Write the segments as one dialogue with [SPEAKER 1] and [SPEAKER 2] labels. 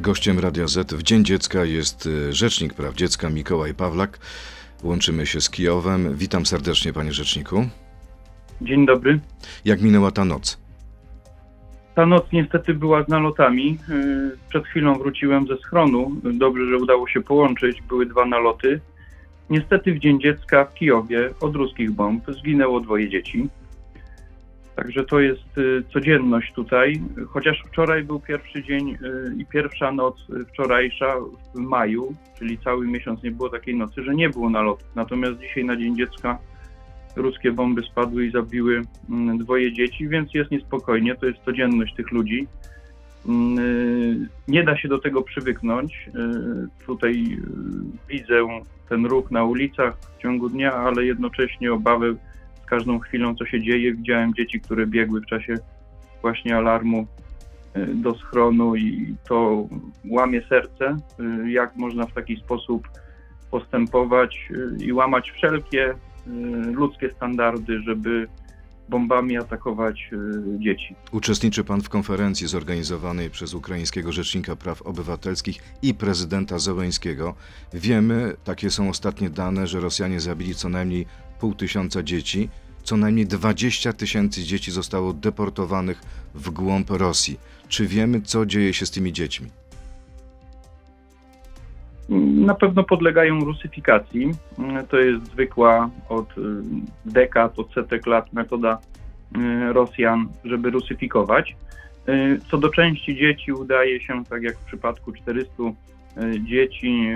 [SPEAKER 1] Gościem Radia Z w Dzień Dziecka jest y, Rzecznik Praw Dziecka Mikołaj Pawlak. Łączymy się z Kijowem. Witam serdecznie, panie rzeczniku.
[SPEAKER 2] Dzień dobry.
[SPEAKER 1] Jak minęła ta noc?
[SPEAKER 2] Ta noc niestety była z nalotami. Yy, Przed chwilą wróciłem ze schronu. Dobrze, że udało się połączyć. Były dwa naloty. Niestety w Dzień Dziecka w Kijowie od ruskich bomb zginęło dwoje dzieci. Także to jest y, codzienność tutaj. Chociaż wczoraj był pierwszy dzień y, i pierwsza noc y, wczorajsza w maju, czyli cały miesiąc nie było takiej nocy, że nie było nalotów. Natomiast dzisiaj na Dzień Dziecka ruskie bomby spadły i zabiły mm, dwoje dzieci, więc jest niespokojnie. To jest codzienność tych ludzi. Mm, Nie da się do tego przywyknąć. Tutaj widzę ten ruch na ulicach w ciągu dnia, ale jednocześnie obawę z każdą chwilą, co się dzieje. Widziałem dzieci, które biegły w czasie właśnie alarmu y, do schronu i to łamie serce, y, jak można w taki sposób postępować y, i łamać wszelkie ludzkie standardy, żeby bombami atakować dzieci.
[SPEAKER 1] Uczestniczy pan w konferencji zorganizowanej przez ukraińskiego Rzecznika Praw Obywatelskich i prezydenta Zełęńskiego. Wiemy, takie są ostatnie dane, że Rosjanie zabili co najmniej pół tysiąca dzieci. Co najmniej 20 tysięcy dzieci zostało deportowanych w głąb Rosji. Czy wiemy, co dzieje się z tymi dziećmi?
[SPEAKER 2] Na pewno podlegają rusyfikacji. To jest zwykła od y, dekad, od setek lat metoda y, Rosjan, żeby rusyfikować. Y, Co do części dzieci udaje się, tak jak w przypadku 400 y, dzieci,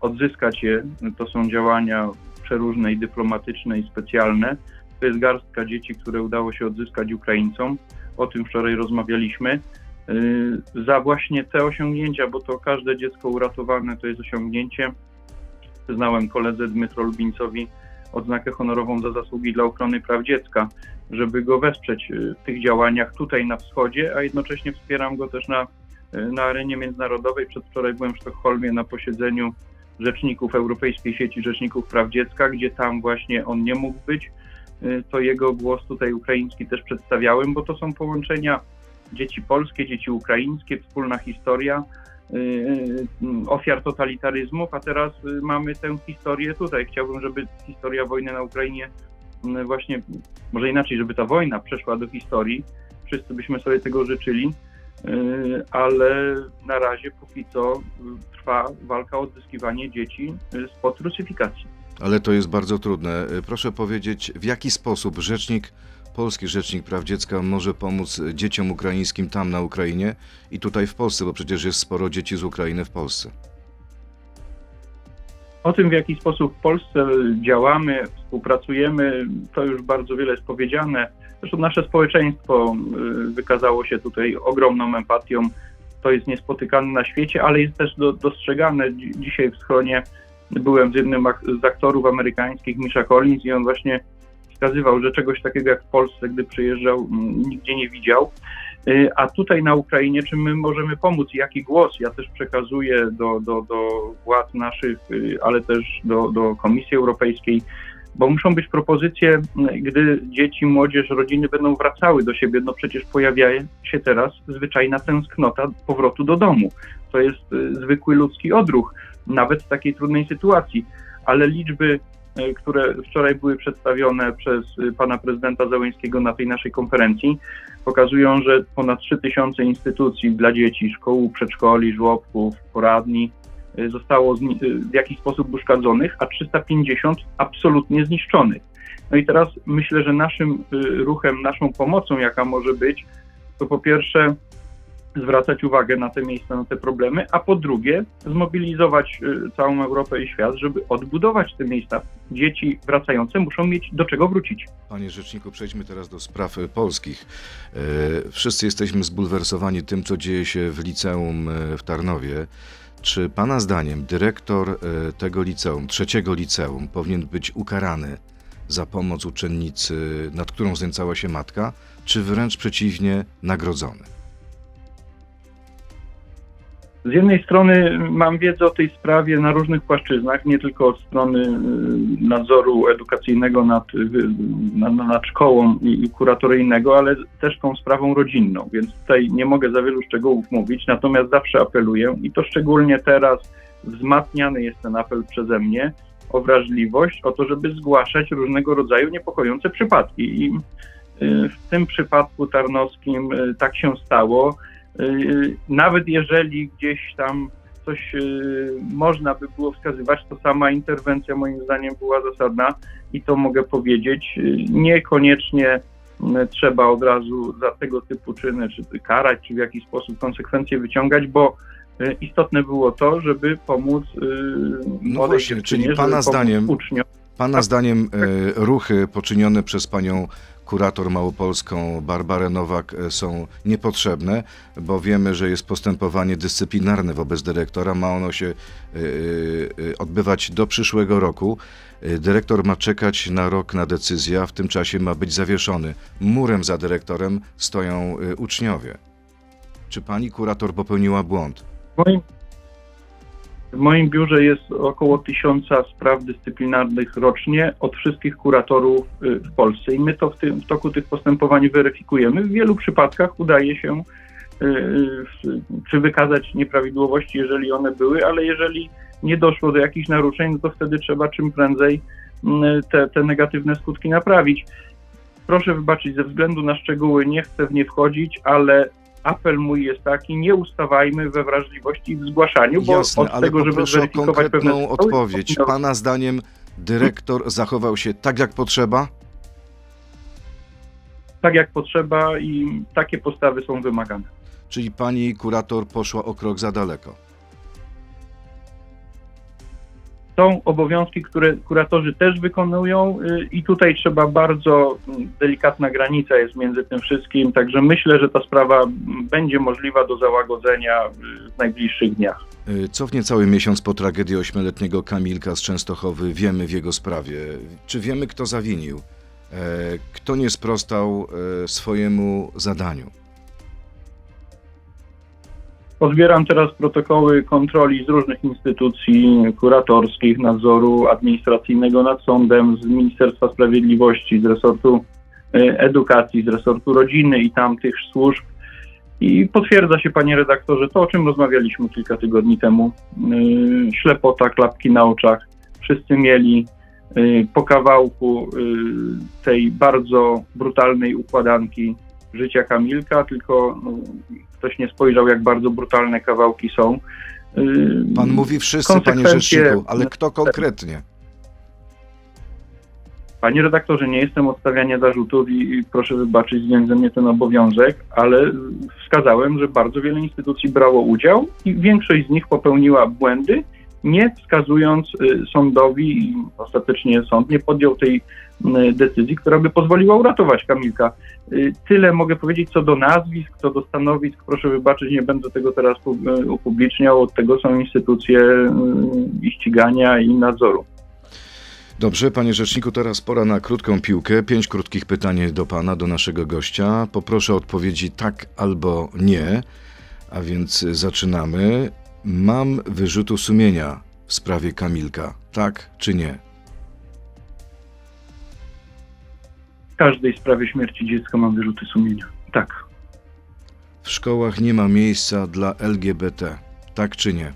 [SPEAKER 2] odzyskać je. To są działania przeróżne i dyplomatyczne i specjalne. To jest garstka dzieci, które udało się odzyskać Ukraińcom. O tym wczoraj rozmawialiśmy. Y, Za właśnie te osiągnięcia, bo to każde dziecko uratowane to jest osiągnięcie. Przyznałem koledze Dmytro Lubincowi odznakę honorową za zasługi dla ochrony praw dziecka, żeby go wesprzeć y, w tych działaniach tutaj na wschodzie, a jednocześnie wspieram go też na, y, na arenie międzynarodowej. Przedwczoraj byłem w Sztokholmie na posiedzeniu rzeczników Europejskiej Sieci Rzeczników Praw Dziecka, gdzie tam właśnie on nie mógł być. Y, To jego głos tutaj ukraiński też przedstawiałem, bo to są połączenia dzieci polskie, dzieci ukraińskie, wspólna historia y, y, ofiar totalitaryzmów, a teraz mamy tę historię tutaj. Chciałbym, żeby historia wojny na Ukrainie właśnie, może inaczej, żeby ta wojna przeszła do historii. Wszyscy byśmy sobie tego życzyli, ale na razie póki co y, trwa walka o odzyskiwanie dzieci y, spod rusyfikacji.
[SPEAKER 1] Ale to jest bardzo trudne. Y, Proszę powiedzieć, w jaki sposób rzecznik, polski rzecznik praw dziecka może pomóc dzieciom ukraińskim tam na Ukrainie i tutaj w Polsce, bo przecież jest sporo dzieci z Ukrainy w Polsce.
[SPEAKER 2] O tym, w jaki sposób w Polsce działamy, współpracujemy, to już bardzo wiele jest powiedziane. Zresztą nasze społeczeństwo y, wykazało się tutaj ogromną empatią. To jest niespotykane na świecie, ale jest też do, dostrzegane. Dzi- Dzisiaj w schronie byłem z jednym z aktorów amerykańskich, Misha Collins, i on właśnie wskazywał, że czegoś takiego jak w Polsce, gdy przyjeżdżał, nigdzie nie widział. Y, A tutaj na Ukrainie, czym my możemy pomóc? Jaki głos ja też przekazuję do, do, do władz naszych, y, ale też do, do Komisji Europejskiej, bo muszą być propozycje, y, gdy dzieci, młodzież, rodziny będą wracały do siebie. No przecież pojawia się teraz zwyczajna tęsknota powrotu do domu. To jest y, zwykły ludzki odruch, nawet w takiej trudnej sytuacji. Ale liczby, y, które wczoraj były przedstawione przez y, pana prezydenta Załęskiego na tej naszej konferencji, pokazują, że ponad 3000 instytucji dla dzieci, szkół, przedszkoli, żłobków, poradni zostało zni- y, w jakiś sposób uszkadzonych, a 350 absolutnie zniszczonych. No i teraz myślę, że naszym y, ruchem, naszą pomocą, jaka może być, to po pierwsze zwracać uwagę na te miejsca, na te problemy, a po drugie zmobilizować y, całą Europę i świat, żeby odbudować te miejsca. Dzieci wracające muszą mieć do czego wrócić.
[SPEAKER 1] Panie Rzeczniku, przejdźmy teraz do spraw polskich. Wszyscy jesteśmy zbulwersowani tym, co dzieje się w liceum w Tarnowie. Czy Pana zdaniem dyrektor e, tego liceum, trzeciego liceum, powinien być ukarany za pomoc uczennicy, nad którą znęcała się matka, czy wręcz przeciwnie, nagrodzony?
[SPEAKER 2] Z jednej strony mam wiedzę o tej sprawie na różnych płaszczyznach, nie tylko od strony y, nadzoru edukacyjnego nad, y, nad, nad szkołą i, i kuratoryjnego, ale też tą sprawą rodzinną, więc tutaj nie mogę za wielu szczegółów mówić, natomiast zawsze apeluję i to szczególnie teraz wzmacniany jest ten apel przeze mnie o wrażliwość, o to, żeby zgłaszać różnego rodzaju niepokojące przypadki. I y, w tym przypadku tarnowskim tak się stało. Y, Nawet jeżeli gdzieś tam coś y, można by było wskazywać, to sama interwencja moim zdaniem była zasadna i to mogę powiedzieć. Y, Niekoniecznie y, trzeba od razu za tego typu czyny, czy karać, czy w jakiś sposób konsekwencje wyciągać, bo y, istotne było to, żeby pomóc y, młodej
[SPEAKER 1] właśnie, czyli
[SPEAKER 2] żeby
[SPEAKER 1] pana
[SPEAKER 2] pomóc
[SPEAKER 1] zdaniem-
[SPEAKER 2] uczniom.
[SPEAKER 1] Pana zdaniem e, ruchy poczynione przez panią kurator małopolską Barbarę Nowak e, są niepotrzebne, bo wiemy, że jest postępowanie dyscyplinarne wobec dyrektora. Ma ono się e, e, odbywać do przyszłego roku. Dyrektor ma czekać na rok na decyzję, a w tym czasie ma być zawieszony. Murem za dyrektorem stoją uczniowie. Czy pani kurator popełniła błąd?
[SPEAKER 2] Moim, w moim biurze jest około tysiąca spraw dyscyplinarnych rocznie od wszystkich kuratorów y, w Polsce i my to w, tym, w toku tych postępowań weryfikujemy. W wielu przypadkach udaje się y, czy wykazać nieprawidłowości, jeżeli one były, ale jeżeli nie doszło do jakichś naruszeń, no to wtedy trzeba czym prędzej mm, te, te negatywne skutki naprawić. Proszę wybaczyć, ze względu na szczegóły nie chcę w nie wchodzić, ale apel mój jest taki, nie ustawajmy we wrażliwości i w zgłaszaniu, bo
[SPEAKER 1] Jasne,
[SPEAKER 2] od
[SPEAKER 1] ale
[SPEAKER 2] tego, żeby zweryfikować
[SPEAKER 1] konkretną odpowiedź. Pana zdaniem dyrektor zachował się tak, jak potrzeba?
[SPEAKER 2] tak jak potrzeba i takie postawy są wymagane.
[SPEAKER 1] Czyli pani kurator poszła o krok za daleko.
[SPEAKER 2] Są obowiązki, które kuratorzy też wykonują y, i tutaj trzeba bardzo mm, delikatna granica jest między tym wszystkim, także myślę, że ta sprawa mm, będzie możliwa do załagodzenia y, w najbliższych dniach.
[SPEAKER 1] Y, Co w niecały miesiąc po tragedii ośmioletniego Kamilka z Częstochowy wiemy w jego sprawie? Czy wiemy, kto zawinił? E, Kto nie sprostał e, swojemu zadaniu?
[SPEAKER 2] Pozbieram teraz protokoły kontroli z różnych instytucji kuratorskich, nadzoru administracyjnego nad sądem, z Ministerstwa Sprawiedliwości, z resortu e, edukacji, z resortu rodziny i tamtych służb. I potwierdza się, panie redaktorze, to o czym rozmawialiśmy kilka tygodni temu. Yy, Ślepota, klapki na oczach. Wszyscy mieli yy, po kawałku tej bardzo brutalnej układanki życia Kamilka, tylko no, ktoś nie spojrzał, jak bardzo brutalne kawałki są. Yy,
[SPEAKER 1] Pan mówi wszyscy, panie
[SPEAKER 2] konsekwencje-
[SPEAKER 1] rzeczniku, ale kto konkretnie?
[SPEAKER 2] Panie redaktorze, nie jestem od stawiania zarzutów i, i proszę wybaczyć, ze mnie ten obowiązek, ale wskazałem, że bardzo wiele instytucji brało udział i większość z nich popełniła błędy, nie wskazując y, sądowi ostatecznie sąd nie podjął tej y, decyzji, która by pozwoliła uratować Kamilka. Y, Tyle mogę powiedzieć co do nazwisk, co do stanowisk. Proszę wybaczyć, nie będę tego teraz pu- upubliczniał. Od tego są instytucje i ścigania i nadzoru.
[SPEAKER 1] Dobrze, panie rzeczniku, teraz pora na krótką piłkę. Pięć krótkich pytań do pana, do naszego gościa. Poproszę odpowiedzi tak albo nie. A więc zaczynamy. Mam wyrzutu sumienia w sprawie Kamilka. Tak czy nie?
[SPEAKER 2] W każdej sprawie śmierci dziecka mam wyrzuty sumienia. Tak.
[SPEAKER 1] W szkołach nie ma miejsca dla LGBT. Tak czy nie?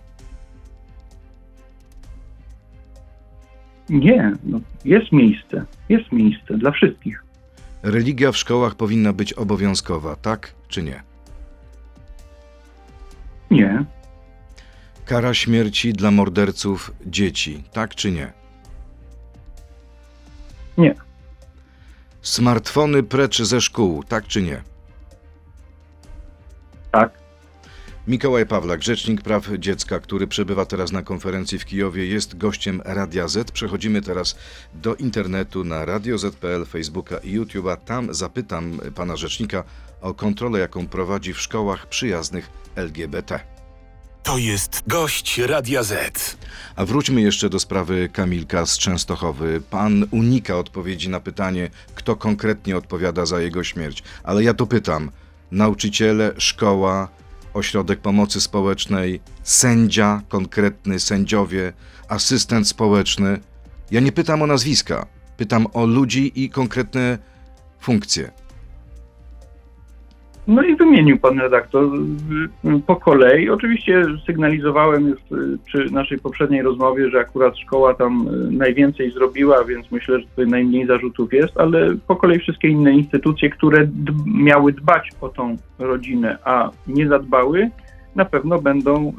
[SPEAKER 2] Nie, no, jest miejsce. Jest miejsce dla wszystkich.
[SPEAKER 1] Religia w szkołach powinna być obowiązkowa. Tak czy nie?
[SPEAKER 2] Nie.
[SPEAKER 1] Kara śmierci dla morderców dzieci. Tak czy nie?
[SPEAKER 2] Nie.
[SPEAKER 1] Smartfony precz ze szkół. Tak czy nie?
[SPEAKER 2] Tak.
[SPEAKER 1] Mikołaj Pawlak, Rzecznik Praw Dziecka, który przebywa teraz na konferencji w Kijowie, jest gościem Radia Z. Przechodzimy teraz do internetu na Radio Z.pl, Facebooka i YouTube'a. Tam zapytam pana rzecznika o kontrolę, jaką prowadzi w szkołach przyjaznych LGBT.
[SPEAKER 3] To jest gość Radia Z.
[SPEAKER 1] A wróćmy jeszcze do sprawy Kamilka z Częstochowy. Pan unika odpowiedzi na pytanie, kto konkretnie odpowiada za jego śmierć. Ale ja to pytam. Nauczyciele, szkoła, ośrodek pomocy społecznej, sędzia, konkretny sędziowie, asystent społeczny. Ja nie pytam o nazwiska, pytam o ludzi i konkretne funkcje.
[SPEAKER 2] No i wymienił pan redaktor y, po kolei. Oczywiście sygnalizowałem już y, przy naszej poprzedniej rozmowie, że akurat szkoła tam y, najwięcej zrobiła, więc myślę, że tutaj najmniej zarzutów jest, ale po kolei wszystkie inne instytucje, które miały dbać o tą rodzinę, a nie zadbały, na pewno będą y,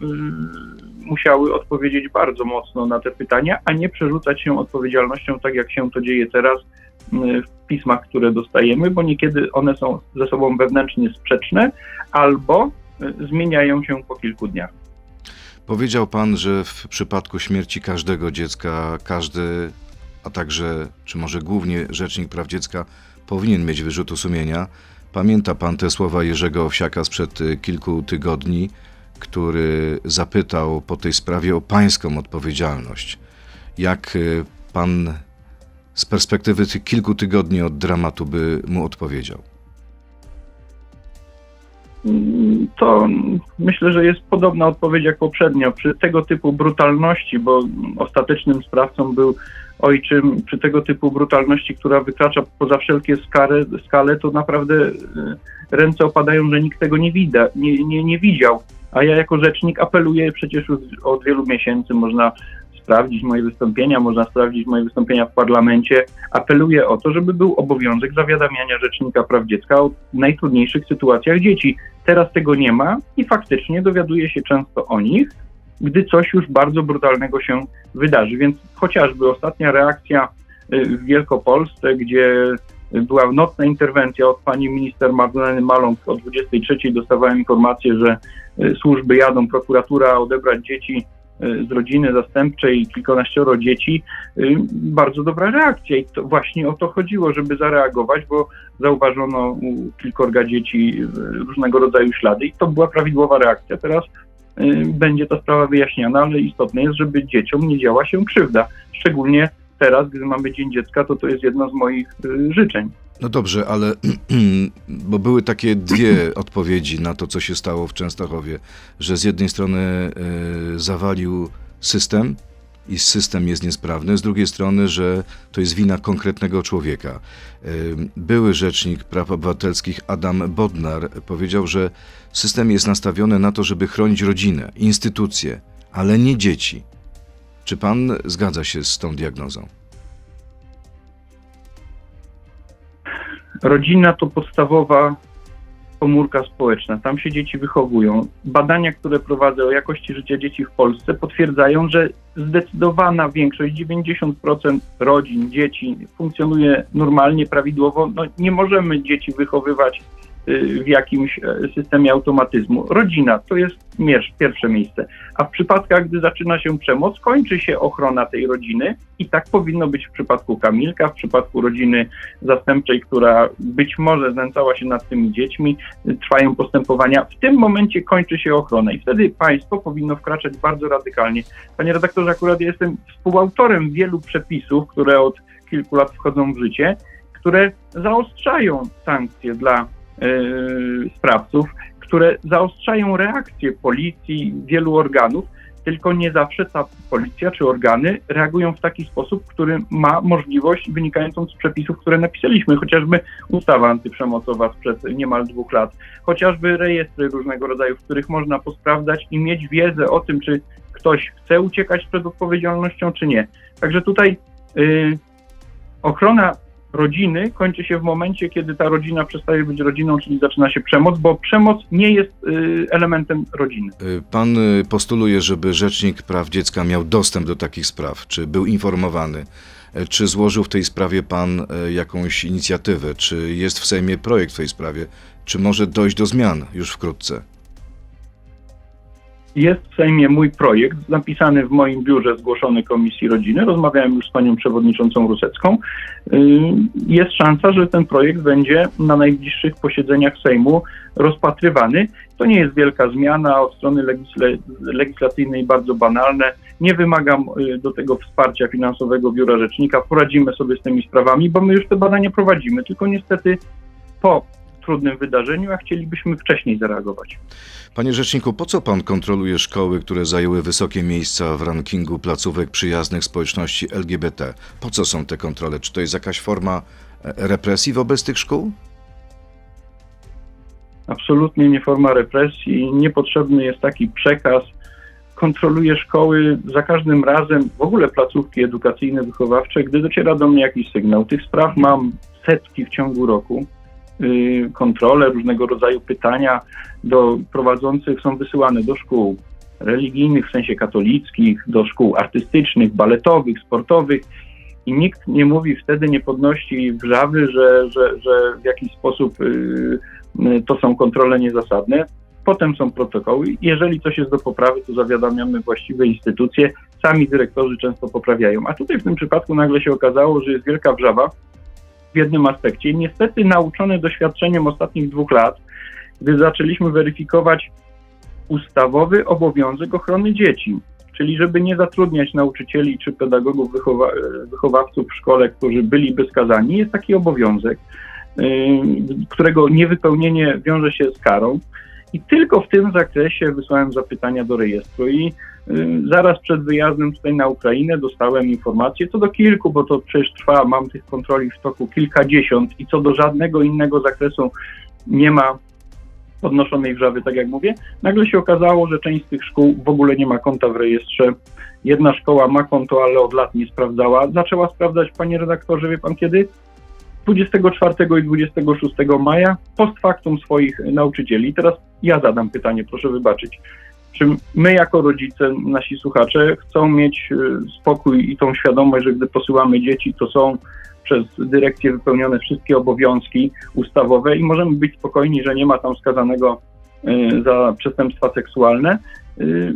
[SPEAKER 2] musiały odpowiedzieć bardzo mocno na te pytania, a nie przerzucać się odpowiedzialnością, tak jak się to dzieje teraz y, w pismach, które dostajemy, bo niekiedy one są ze sobą wewnętrznie sprzeczne albo y, zmieniają się po kilku dniach.
[SPEAKER 1] Powiedział pan, że w przypadku śmierci każdego dziecka, każdy, a także, czy może głównie Rzecznik Praw Dziecka powinien mieć wyrzutu sumienia. Pamięta pan te słowa Jerzego Owsiaka sprzed y, kilku tygodni, który zapytał po tej sprawie o pańską odpowiedzialność. Jak y, pan z perspektywy tych kilku tygodni od dramatu by mu odpowiedział?
[SPEAKER 2] To myślę, że jest podobna odpowiedź jak poprzednio. Przy tego typu brutalności, bo ostatecznym sprawcą był ojczym, przy tego typu brutalności, która wykracza poza wszelkie skale, skale to naprawdę y, ręce opadają, że nikt tego nie, wida, nie, nie, nie widział. A ja jako rzecznik apeluję przecież od wielu miesięcy, można sprawdzić moje wystąpienia, można sprawdzić moje wystąpienia w parlamencie. Apeluję o to, żeby był obowiązek zawiadamiania Rzecznika Praw Dziecka o najtrudniejszych sytuacjach dzieci. Teraz tego nie ma i faktycznie dowiaduje się często o nich, gdy coś już bardzo brutalnego się wydarzy. Więc chociażby ostatnia reakcja y, w Wielkopolsce, gdzie była nocna interwencja od pani minister Magdaleny Maląg o 23 dostawałem informację, że y, służby jadą, prokuratura odebrać dzieci z rodziny zastępczej, kilkanaścioro dzieci. Y, Bardzo dobra reakcja i to właśnie o to chodziło, żeby zareagować, bo zauważono u kilkorga dzieci y, różnego rodzaju ślady i to była prawidłowa reakcja. Teraz y, będzie ta sprawa wyjaśniana, ale istotne jest, żeby dzieciom nie działa się krzywda. Szczególnie teraz, gdy mamy Dzień Dziecka, to to jest jedno z moich y, życzeń.
[SPEAKER 1] No dobrze, ale bo były takie dwie odpowiedzi na to, co się stało w Częstochowie, że z jednej strony y, zawalił system i system jest niesprawny, z drugiej strony, że to jest wina konkretnego człowieka. Y, były rzecznik praw obywatelskich Adam Bodnar powiedział, że system jest nastawiony na to, żeby chronić rodzinę, instytucje, ale nie dzieci. Czy pan zgadza się z tą diagnozą?
[SPEAKER 2] Rodzina to podstawowa komórka społeczna. Tam się dzieci wychowują. Badania, które prowadzę o jakości życia dzieci w Polsce potwierdzają, że zdecydowana większość, 90% rodzin, dzieci funkcjonuje normalnie, prawidłowo. No, nie możemy dzieci wychowywać w jakimś e, systemie automatyzmu. Rodzina to jest pierwsze miejsce. A w przypadkach, gdy zaczyna się przemoc, kończy się ochrona tej rodziny i tak powinno być w przypadku Kamilka, w przypadku rodziny zastępczej, która być może znęcała się nad tymi dziećmi, y, trwają postępowania. W tym momencie kończy się ochrona i wtedy państwo powinno wkraczać bardzo radykalnie. Panie redaktorze, akurat jestem współautorem wielu przepisów, które od kilku lat wchodzą w życie, które zaostrzają sankcje dla y, sprawców, które zaostrzają reakcję policji, wielu organów, tylko nie zawsze ta policja czy organy reagują w taki sposób, który ma możliwość wynikającą z przepisów, które napisaliśmy, chociażby ustawa antyprzemocowa sprzed niemal dwóch lat, chociażby rejestry różnego rodzaju, w których można posprawdzać i mieć wiedzę o tym, czy ktoś chce uciekać przed odpowiedzialnością, czy nie. Także tutaj y, ochrona rodziny kończy się w momencie, kiedy ta rodzina przestaje być rodziną, czyli zaczyna się przemoc, bo przemoc nie jest y, elementem rodziny.
[SPEAKER 1] Y, Pan y, postuluje, żeby Rzecznik Praw Dziecka miał dostęp do takich spraw. Czy był informowany? Y, Czy złożył w tej sprawie Pan y, jakąś inicjatywę? Czy jest w Sejmie projekt w tej sprawie? Czy może dojść do zmian już wkrótce?
[SPEAKER 2] Jest w Sejmie mój projekt, napisany w moim biurze, zgłoszony Komisji Rodziny. Rozmawiałem już z panią przewodniczącą Rusecką. Y, Jest szansa, że ten projekt będzie na najbliższych posiedzeniach Sejmu rozpatrywany. To nie jest wielka zmiana, od strony legislacyjnej bardzo banalne. Nie wymagam y, do tego wsparcia finansowego Biura Rzecznika. Poradzimy sobie z tymi sprawami, bo my już te badania prowadzimy, tylko niestety po trudnym wydarzeniu, a chcielibyśmy wcześniej zareagować.
[SPEAKER 1] Panie rzeczniku, po co pan kontroluje szkoły, które zajęły wysokie miejsca w rankingu placówek przyjaznych społeczności LGBT? Po co są te kontrole? Czy to jest jakaś forma e, represji wobec tych szkół?
[SPEAKER 2] Absolutnie nie forma represji, niepotrzebny jest taki przekaz. Kontroluję szkoły za każdym razem, w ogóle placówki edukacyjne, wychowawcze, gdy dociera do mnie jakiś sygnał. Tych spraw mam setki w ciągu roku. Yy, Kontrole, różnego rodzaju pytania do prowadzących są wysyłane do szkół religijnych, w sensie katolickich, do szkół artystycznych, baletowych, sportowych i nikt nie mówi wtedy, nie podnosi wrzawy, że, że, że w jakiś sposób yy, yy, to są kontrole niezasadne. Potem są protokoły. Jeżeli coś jest do poprawy, to zawiadamiamy właściwe instytucje. Sami dyrektorzy często poprawiają. A tutaj w tym przypadku nagle się okazało, że jest wielka wrzawa w jednym aspekcie. Niestety nauczony doświadczeniem ostatnich dwóch lat, gdy zaczęliśmy weryfikować ustawowy obowiązek ochrony dzieci, czyli żeby nie zatrudniać nauczycieli czy pedagogów, wychowa wychowawców w szkole, którzy byliby skazani, jest taki obowiązek, yy, którego niewypełnienie wiąże się z karą. I tylko w tym zakresie wysłałem zapytania do rejestru i zaraz przed wyjazdem tutaj na Ukrainę dostałem informację, co do kilku, bo to przecież trwa, mam tych kontroli w toku kilkadziesiąt i co do żadnego innego zakresu nie ma podnoszonej wrzawy, tak jak mówię. Nagle się okazało, że część z tych szkół w ogóle nie ma konta w rejestrze. Jedna szkoła ma konto, ale od lat nie sprawdzała. Zaczęła sprawdzać, panie redaktorze, wie pan kiedy? 24 i 26 maja post factum swoich nauczycieli. Teraz ja zadam pytanie, proszę wybaczyć. Czy my jako rodzice, nasi słuchacze chcą mieć y, spokój i tą świadomość, że gdy posyłamy dzieci, to są przez dyrekcję wypełnione wszystkie obowiązki ustawowe i możemy być spokojni, że nie ma tam skazanego y, za przestępstwa seksualne. Y,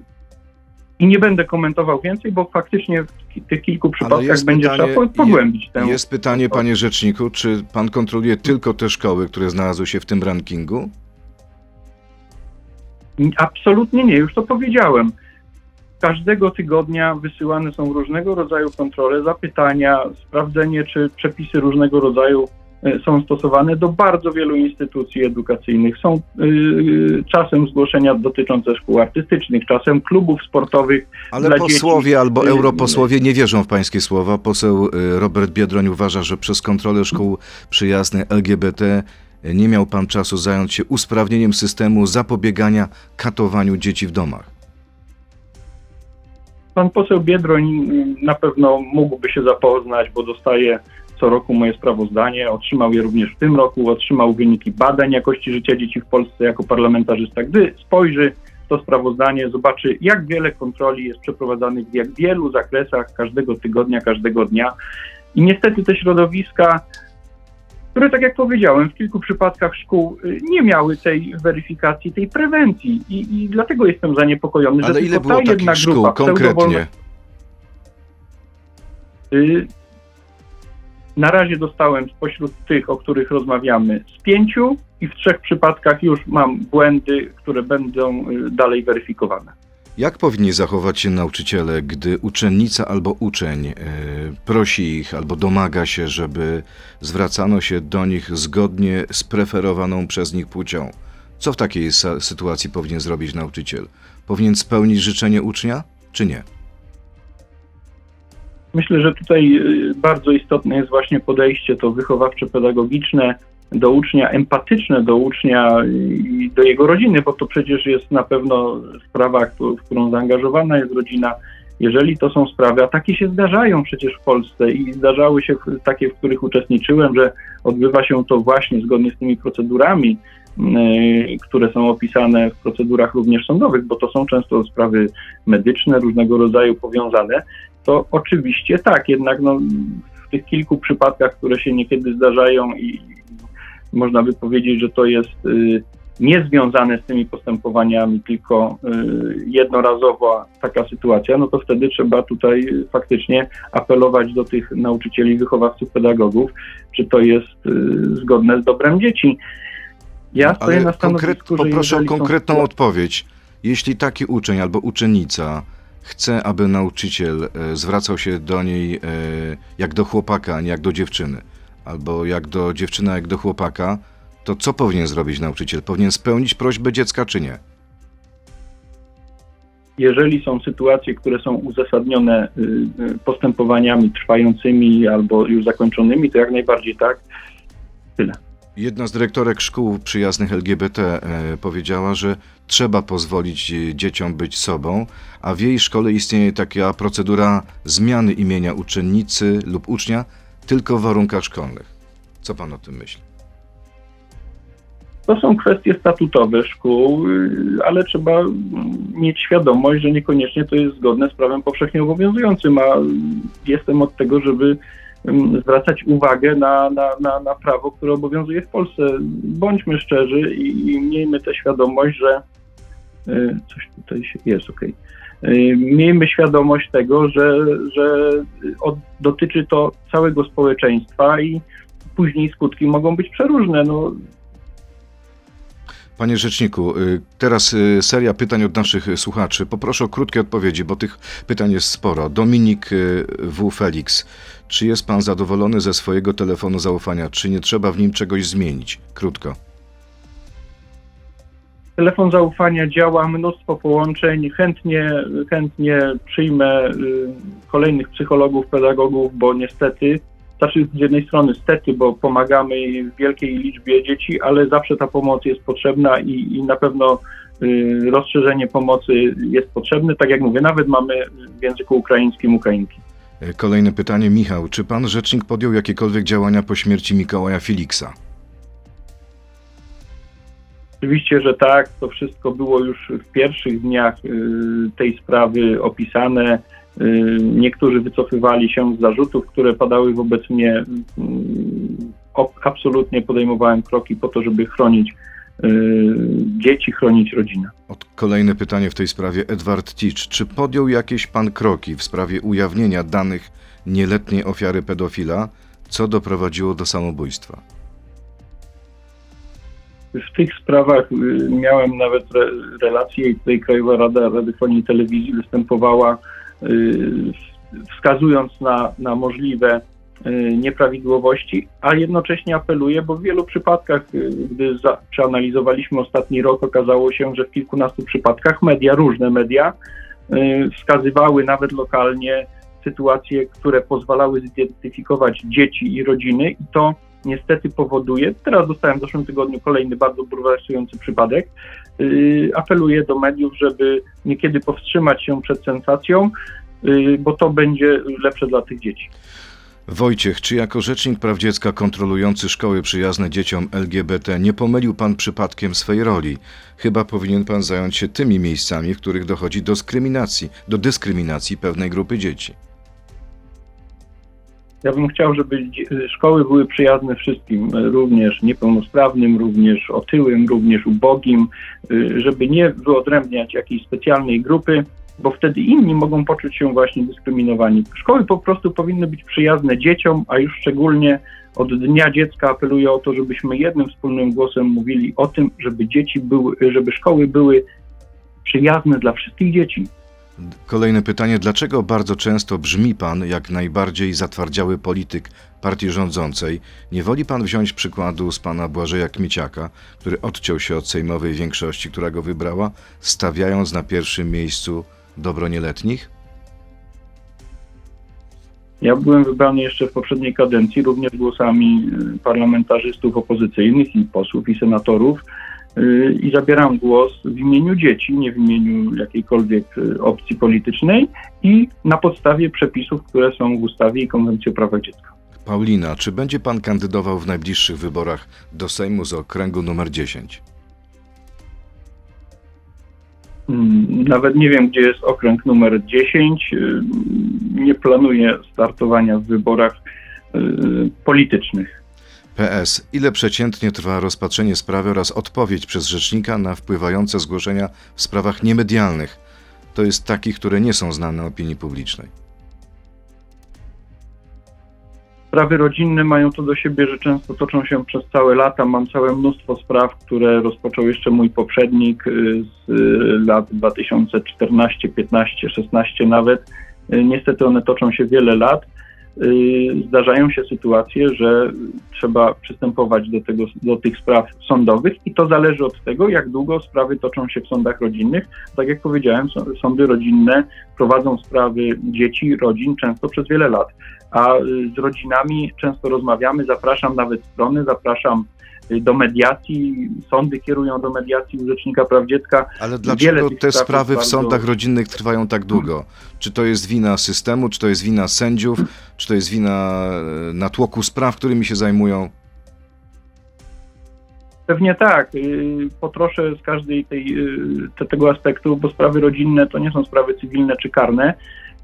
[SPEAKER 2] I nie będę komentował więcej, bo faktycznie w tych kilku przypadkach będzie trzeba po- pogłębić tę.
[SPEAKER 1] Jest pytanie, panie rzeczniku, czy pan kontroluje tylko te szkoły, które znalazły się w tym rankingu?
[SPEAKER 2] Absolutnie nie, już to powiedziałem. Każdego tygodnia wysyłane są różnego rodzaju kontrole, zapytania, sprawdzenie, czy przepisy różnego rodzaju e, są stosowane do bardzo wielu instytucji edukacyjnych. Są yy, czasem zgłoszenia dotyczące szkół artystycznych, czasem klubów sportowych.
[SPEAKER 1] Ale posłowie
[SPEAKER 2] dzieci,
[SPEAKER 1] albo europosłowie nie wierzą w pańskie słowa. Poseł y, Robert Biedroń uważa, że przez kontrolę szkół przyjaznych LGBT nie miał pan czasu zająć się usprawnieniem systemu zapobiegania katowaniu dzieci w domach.
[SPEAKER 2] Pan poseł Biedroń na pewno mógłby się zapoznać, bo dostaje co roku moje sprawozdanie, otrzymał je również w tym roku, otrzymał wyniki badań jakości życia dzieci w Polsce jako parlamentarzysta. Gdy spojrzy to sprawozdanie, zobaczy jak wiele kontroli jest przeprowadzanych w jak wielu zakresach każdego tygodnia, każdego dnia. I niestety te środowiska, które tak jak powiedziałem, w kilku przypadkach szkół y, nie miały tej weryfikacji, tej prewencji i, i dlatego jestem zaniepokojony,
[SPEAKER 1] Ale
[SPEAKER 2] że
[SPEAKER 1] ile było
[SPEAKER 2] ta jedna
[SPEAKER 1] takich szkół
[SPEAKER 2] grupa
[SPEAKER 1] konkretnie?
[SPEAKER 2] Y, Na razie dostałem spośród tych, o których rozmawiamy, z pięciu i w trzech przypadkach już mam błędy, które będą y, dalej weryfikowane.
[SPEAKER 1] Jak powinni zachować się nauczyciele, gdy uczennica albo uczeń e, prosi ich albo domaga się, żeby zwracano się do nich zgodnie z preferowaną przez nich płcią? Co w takiej sytuacji powinien zrobić nauczyciel? Powinien spełnić życzenie ucznia, czy nie?
[SPEAKER 2] Myślę, że tutaj y, bardzo istotne jest właśnie podejście to wychowawcze-pedagogiczne do ucznia, empatyczne do ucznia i do jego rodziny, bo to przecież jest na pewno sprawa, w którą zaangażowana jest rodzina. Jeżeli to są sprawy, a takie się zdarzają przecież w Polsce i zdarzały się takie, w których uczestniczyłem, że odbywa się to właśnie zgodnie z tymi procedurami, y, które są opisane w procedurach również sądowych, bo to są często sprawy medyczne, różnego rodzaju powiązane, to oczywiście tak, jednak no, w tych kilku przypadkach, które się niekiedy zdarzają i można by powiedzieć, że to jest y, niezwiązane z tymi postępowaniami, tylko y, jednorazowa taka sytuacja, no to wtedy trzeba tutaj faktycznie apelować do tych nauczycieli, wychowawców, pedagogów, czy to jest y, zgodne z dobrem dzieci. Ja stoję
[SPEAKER 1] Ale
[SPEAKER 2] na
[SPEAKER 1] konkret, poproszę o
[SPEAKER 2] są
[SPEAKER 1] konkretną
[SPEAKER 2] sytuacje-
[SPEAKER 1] odpowiedź. Jeśli taki uczeń albo uczennica chce, aby nauczyciel e, zwracał się do niej e, jak do chłopaka, a nie jak do dziewczyny, albo jak do dziewczyna, jak do chłopaka, to co powinien zrobić nauczyciel? Powinien spełnić prośbę dziecka, czy nie?
[SPEAKER 2] Jeżeli są sytuacje, które są uzasadnione y, y, postępowaniami trwającymi albo już zakończonymi, to jak najbardziej tak. Tyle.
[SPEAKER 1] Jedna z dyrektorek szkół przyjaznych LGBT e, powiedziała, że trzeba pozwolić e, dzieciom być sobą, a w jej szkole istnieje taka procedura zmiany imienia uczennicy lub ucznia tylko w warunkach szkolnych. Co pan o tym myśli?
[SPEAKER 2] To są kwestie statutowe szkół, y, ale trzeba mieć świadomość, że niekoniecznie to jest zgodne z prawem powszechnie obowiązującym, a jestem od tego, żeby mm, zwracać uwagę na, na, na, na prawo, które obowiązuje w Polsce. Bądźmy szczerzy i, i miejmy tę świadomość, że y, coś tutaj się jest okej. Y, Miejmy świadomość tego, że, że dotyczy to całego społeczeństwa i później skutki mogą być przeróżne. No,
[SPEAKER 1] Panie rzeczniku, y, teraz y, seria pytań od naszych y, słuchaczy. Poproszę o krótkie odpowiedzi, bo tych pytań jest sporo. Dominik y, W. Felix, czy jest pan zadowolony ze swojego telefonu zaufania? Czy nie trzeba w nim czegoś zmienić? Krótko.
[SPEAKER 2] Telefon zaufania działa, mnóstwo połączeń. Chętnie, chętnie przyjmę y, kolejnych psychologów, pedagogów, bo niestety, znaczy z jednej strony stety, bo pomagamy wielkiej liczbie dzieci, ale zawsze ta pomoc jest potrzebna i, i na pewno y, rozszerzenie pomocy jest potrzebne. Tak jak mówię, nawet mamy w języku ukraińskim Ukrainki.
[SPEAKER 1] Y, Kolejne pytanie. Michał, czy pan rzecznik podjął jakiekolwiek działania po śmierci Mikołaja Filiksa?
[SPEAKER 2] Oczywiście, że tak. To wszystko było już w pierwszych dniach y, tej sprawy opisane. Y, Niektórzy wycofywali się z zarzutów, które padały wobec mnie. Y, Absolutnie podejmowałem kroki po to, żeby chronić dzieci, chronić rodzinę.
[SPEAKER 1] Od kolejne pytanie w tej sprawie. Edward Ticz, czy podjął jakieś pan kroki w sprawie ujawnienia danych nieletniej ofiary pedofila, co doprowadziło do samobójstwa?
[SPEAKER 2] W tych sprawach y, miałem nawet re, relacje i tutaj Krajowa Rada Radiofonii i Telewizji występowała y, wskazując na, na możliwe y, nieprawidłowości, a jednocześnie apeluję, bo w wielu przypadkach, gdy za, przeanalizowaliśmy ostatni rok, okazało się, że w kilkunastu przypadkach media, różne media, wskazywały nawet lokalnie sytuacje, które pozwalały zidentyfikować dzieci i rodziny i to niestety powoduje, teraz dostałem w zeszłym tygodniu kolejny bardzo bulwersujący przypadek, yy, apeluję do mediów, żeby niekiedy powstrzymać się przed sensacją, yy, bo to będzie lepsze dla tych dzieci.
[SPEAKER 1] Wojciech, czy jako rzecznik praw dziecka kontrolujący szkoły przyjazne dzieciom LGBT nie pomylił pan przypadkiem swej roli? Chyba powinien pan zająć się tymi miejscami, w których dochodzi do dyskryminacji, do dyskryminacji pewnej grupy dzieci.
[SPEAKER 2] Ja bym chciał, żeby szkoły były przyjazne wszystkim, y, również niepełnosprawnym, również otyłym, również ubogim, y, żeby nie wyodrębniać jakiejś specjalnej grupy, bo wtedy inni mogą poczuć się właśnie dyskryminowani. Szkoły po prostu powinny być przyjazne dzieciom, a już szczególnie od Dnia Dziecka apeluję o to, żebyśmy jednym wspólnym głosem mówili o tym, żeby dzieci były, żeby szkoły były przyjazne dla wszystkich dzieci.
[SPEAKER 1] Kolejne pytanie. Dlaczego bardzo często brzmi pan jak najbardziej zatwardziały polityk partii rządzącej? Nie woli pan wziąć przykładu z pana Błażeja Kmieciaka, który odciął się od sejmowej większości, która go wybrała, stawiając na pierwszym miejscu dobro nieletnich?
[SPEAKER 2] Ja byłem wybrany jeszcze w poprzedniej kadencji, również głosami y, parlamentarzystów opozycyjnych i posłów i senatorów i zabieram głos w imieniu dzieci, nie w imieniu jakiejkolwiek y, opcji politycznej i na podstawie przepisów, które są w ustawie i konwencji o prawach dziecka.
[SPEAKER 1] Paulina, czy będzie pan kandydował w najbliższych wyborach do Sejmu z okręgu numer 10?
[SPEAKER 2] Mm, Nawet nie wiem, gdzie jest okręg numer 10. y, Nie planuję startowania w wyborach y, politycznych.
[SPEAKER 1] PS. Ile przeciętnie trwa rozpatrzenie sprawy oraz odpowiedź przez rzecznika na wpływające zgłoszenia w sprawach niemedialnych? To jest takich, które nie są znane opinii publicznej.
[SPEAKER 2] Sprawy rodzinne mają to do siebie, że często toczą się przez całe lata. Mam całe mnóstwo spraw, które rozpoczął jeszcze mój poprzednik y, z y, lat 2014, 15, 16 nawet. Y, Niestety one toczą się wiele lat. Y, zdarzają się sytuacje, że trzeba przystępować do, tego, do tych spraw sądowych i to zależy od tego, jak długo sprawy toczą się w sądach rodzinnych. Tak jak powiedziałem, są- sądy rodzinne prowadzą sprawy dzieci, rodzin często przez wiele lat, a y, z rodzinami często rozmawiamy, zapraszam nawet strony, zapraszam do mediacji, sądy kierują do mediacji u Rzecznika Praw Dziecka.
[SPEAKER 1] Ale dlaczego te
[SPEAKER 2] spraw
[SPEAKER 1] sprawy w
[SPEAKER 2] bardzo-
[SPEAKER 1] sądach rodzinnych trwają tak długo? Czy to jest wina systemu, czy to jest wina sędziów, czy to jest wina e, natłoku spraw, którymi się zajmują?
[SPEAKER 2] Pewnie tak. y, Potroszę z każdej tej, y, te, tego aspektu, bo sprawy rodzinne to nie są sprawy cywilne czy karne.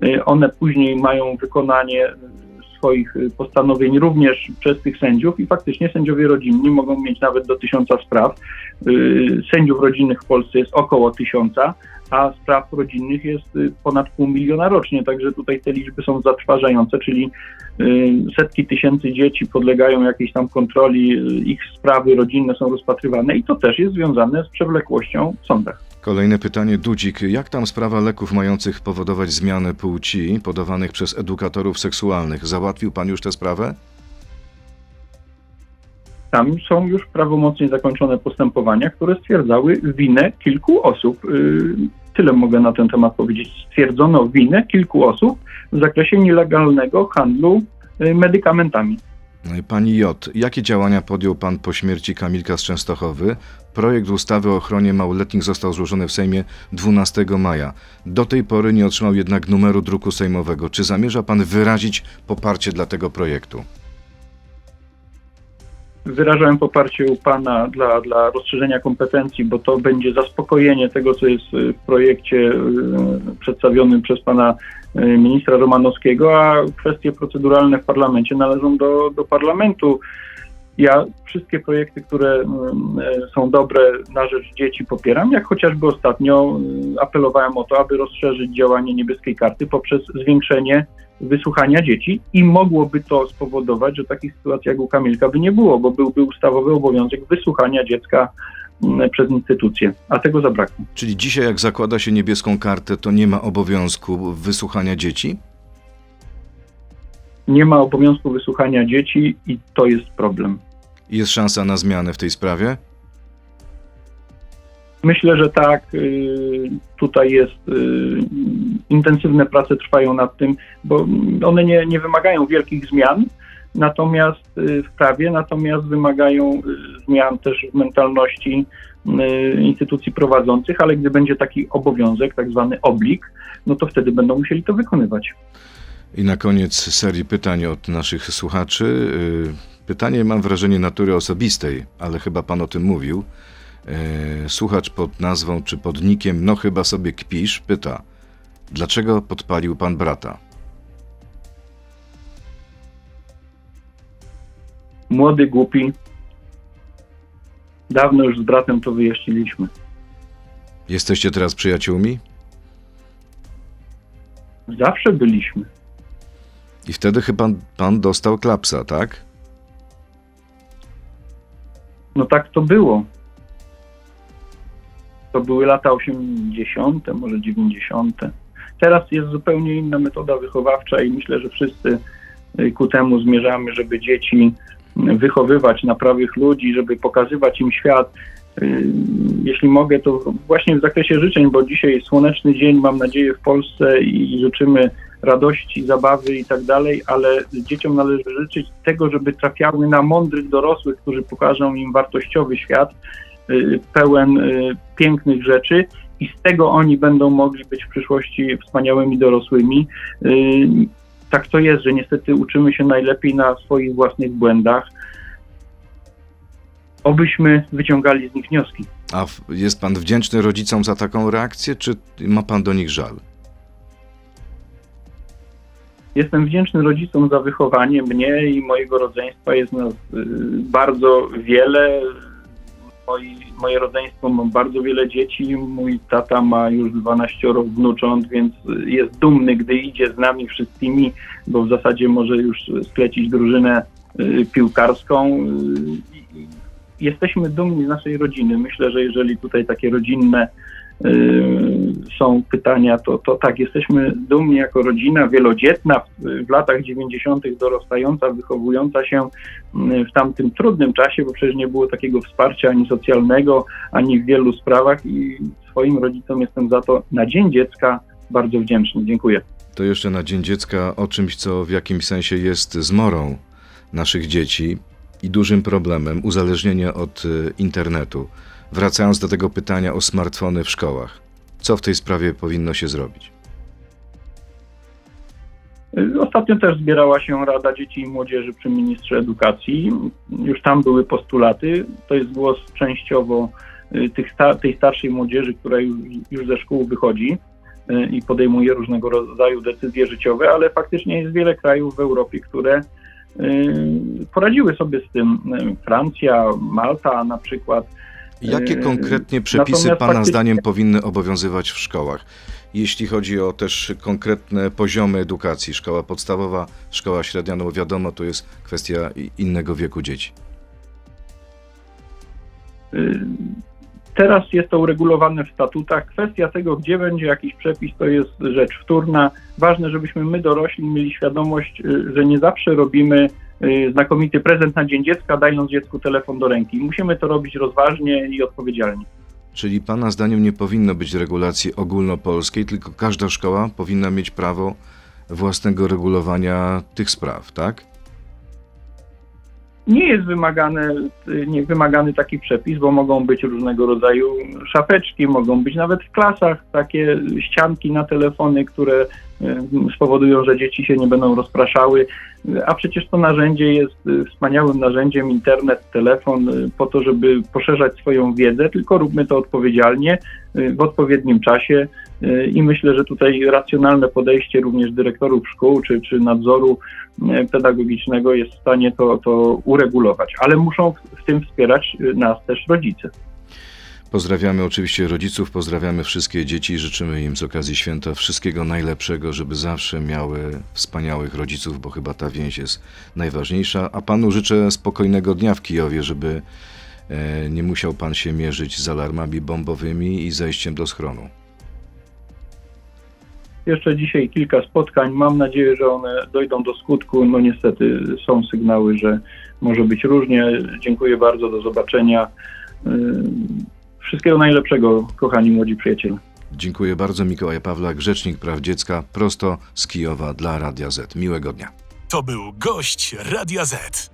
[SPEAKER 2] Y, One później mają wykonanie swoich y, postanowień również przez tych sędziów i faktycznie sędziowie rodzinni mogą mieć nawet do tysiąca spraw. Y, Sędziów rodzinnych w Polsce jest około tysiąca, a spraw rodzinnych jest y, ponad pół miliona rocznie, także tutaj te liczby są zatrważające, czyli setki tysięcy dzieci podlegają jakiejś tam kontroli, ich sprawy rodzinne są rozpatrywane i to też jest związane z przewlekłością w sądach.
[SPEAKER 1] Kolejne pytanie, Dudzik. Jak tam sprawa leków mających powodować zmianę płci podawanych przez edukatorów seksualnych? Załatwił pan już tę sprawę?
[SPEAKER 2] Tam są już prawomocnie zakończone postępowania, które stwierdzały winę kilku osób. Y, Tyle mogę na ten temat powiedzieć. Stwierdzono winę kilku osób w zakresie nielegalnego handlu y, medykamentami.
[SPEAKER 1] Pani J., jakie działania podjął pan po śmierci Kamilka z Częstochowy? Projekt ustawy o ochronie małoletnich został złożony w Sejmie 12 maja. Do tej pory nie otrzymał jednak numeru druku sejmowego. Czy zamierza pan wyrazić poparcie dla tego projektu?
[SPEAKER 2] Wyrażałem poparcie u Pana dla, dla rozszerzenia kompetencji, bo to będzie zaspokojenie tego, co jest w projekcie y, przedstawionym przez Pana ministra Romanowskiego, a kwestie proceduralne w parlamencie należą do, do parlamentu. Ja wszystkie projekty, które y, y, są dobre na rzecz dzieci popieram, jak chociażby ostatnio y, apelowałem o to, aby rozszerzyć działanie niebieskiej karty poprzez zwiększenie wysłuchania dzieci i mogłoby to spowodować, że takich sytuacji jak u Kamilka by nie było, bo byłby ustawowy obowiązek wysłuchania dziecka przez instytucję, a tego zabrakło.
[SPEAKER 1] Czyli dzisiaj, jak zakłada się niebieską kartę, to nie ma obowiązku wysłuchania dzieci?
[SPEAKER 2] Nie ma obowiązku wysłuchania dzieci i to jest problem.
[SPEAKER 1] Jest szansa na zmianę w tej sprawie?
[SPEAKER 2] Myślę, że tak. y, Tutaj jest y, intensywne prace trwają nad tym, bo one nie, nie wymagają wielkich zmian, natomiast y, w prawie, natomiast wymagają zmian też w mentalności y, instytucji prowadzących, ale gdy będzie taki obowiązek, tak zwany oblik, no to wtedy będą musieli to wykonywać.
[SPEAKER 1] I na koniec serii pytań od naszych słuchaczy. Yy, Pytanie mam wrażenie natury osobistej, ale chyba pan o tym mówił. Yy, Słuchacz pod nazwą czy pod nikiem No chyba sobie kpisz pyta, dlaczego podpalił pan brata?
[SPEAKER 2] Młody, głupi. Dawno już z bratem to wyjaśniliśmy.
[SPEAKER 1] Jesteście teraz przyjaciółmi?
[SPEAKER 2] Zawsze byliśmy.
[SPEAKER 1] I wtedy chyba pan dostał klapsa, tak?
[SPEAKER 2] No tak to było. To były lata 80., może 90. Teraz jest zupełnie inna metoda wychowawcza i myślę, że wszyscy y, ku temu zmierzamy, żeby dzieci wychowywać na prawych ludzi, żeby pokazywać im świat. Y, Jeśli mogę, to właśnie w zakresie życzeń, bo dzisiaj słoneczny dzień, mam nadzieję, w Polsce i życzymy radości, zabawy i tak dalej, ale dzieciom należy życzyć tego, żeby trafiały na mądrych dorosłych, którzy pokażą im wartościowy świat, y, pełen y, pięknych rzeczy i z tego oni będą mogli być w przyszłości wspaniałymi dorosłymi. Tak to jest, że niestety uczymy się najlepiej na swoich własnych błędach. Obyśmy wyciągali z nich wnioski.
[SPEAKER 1] A jest pan wdzięczny rodzicom za taką reakcję, czy ma pan do nich żal?
[SPEAKER 2] Jestem wdzięczny rodzicom za wychowanie mnie i mojego rodzeństwa. Jest nas y, bardzo wiele. Moi, moje rodzeństwo ma bardzo wiele dzieci. Mój tata ma już 12 wnucząt, więc jest dumny, gdy idzie z nami wszystkimi, bo w zasadzie może już sklecić drużynę y, piłkarską. Y, Jesteśmy dumni z naszej rodziny. Myślę, że jeżeli tutaj takie rodzinne są pytania, to, to tak, jesteśmy dumni jako rodzina wielodzietna, w, w latach 90. dorastająca, wychowująca się y, w tamtym trudnym czasie, bo przecież nie było takiego wsparcia ani socjalnego, ani w wielu sprawach i swoim rodzicom jestem za to na Dzień Dziecka bardzo wdzięczny. Dziękuję.
[SPEAKER 1] To jeszcze na Dzień Dziecka o czymś, co w jakimś sensie jest zmorą naszych dzieci i dużym problemem uzależnienia od y, internetu. Wracając do tego pytania o smartfony w szkołach. Co w tej sprawie powinno się zrobić?
[SPEAKER 2] Ostatnio też zbierała się Rada Dzieci i Młodzieży przy Ministrze Edukacji. Już tam były postulaty. To jest głos częściowo y, tej starszej młodzieży, która już, ze szkół wychodzi y, i podejmuje różnego rodzaju decyzje życiowe, ale faktycznie jest wiele krajów w Europie, które y, poradziły sobie z tym. Francja, Malta na przykład.
[SPEAKER 1] Jakie
[SPEAKER 2] Yy,
[SPEAKER 1] konkretnie przepisy
[SPEAKER 2] natomiast
[SPEAKER 1] Pana
[SPEAKER 2] faktycznie-
[SPEAKER 1] zdaniem powinny obowiązywać w szkołach? Jeśli chodzi o też konkretne poziomy edukacji, szkoła podstawowa, szkoła średnia, no bo wiadomo, to jest kwestia innego wieku dzieci.
[SPEAKER 2] Teraz jest to uregulowane w statutach. Kwestia tego, gdzie będzie jakiś przepis, to jest rzecz wtórna. Ważne, żebyśmy my dorośli mieli świadomość, y, że nie zawsze robimy y, znakomity prezent na Dzień Dziecka, dając dziecku telefon do ręki. Musimy to robić rozważnie i odpowiedzialnie.
[SPEAKER 1] Czyli Pana zdaniem nie powinno być regulacji ogólnopolskiej, tylko każda szkoła powinna mieć prawo własnego regulowania tych spraw, tak?
[SPEAKER 2] Nie jest nie wymagany taki przepis, bo mogą być różnego rodzaju szafeczki, mogą być nawet w klasach takie ścianki na telefony, które spowodują, że dzieci się nie będą rozpraszały. A przecież to narzędzie jest y, wspaniałym narzędziem, internet, telefon, y, po to, żeby poszerzać swoją wiedzę, tylko róbmy to odpowiedzialnie, w odpowiednim czasie. Y, I myślę, że tutaj racjonalne podejście również dyrektorów szkół czy, czy nadzoru e, pedagogicznego jest w stanie to, to uregulować, ale muszą w, tym wspierać y, nas też rodzice.
[SPEAKER 1] Pozdrawiamy oczywiście rodziców, pozdrawiamy wszystkie dzieci i życzymy im z okazji święta wszystkiego najlepszego, żeby zawsze miały wspaniałych rodziców, bo chyba ta więź jest najważniejsza. A panu życzę spokojnego dnia w Kijowie, żeby nie musiał pan się mierzyć z alarmami bombowymi i zejściem do schronu.
[SPEAKER 2] Jeszcze dzisiaj kilka spotkań. Mam nadzieję, że one dojdą do skutku. No niestety są sygnały, że może być różnie. Dziękuję bardzo, do zobaczenia. Y, Wszystkiego najlepszego, kochani młodzi przyjaciele.
[SPEAKER 1] Dziękuję bardzo. Mikołaj Pawlak, Rzecznik Praw Dziecka, prosto z Kijowa dla Radia Z. Miłego dnia.
[SPEAKER 3] To był gość Radia Z.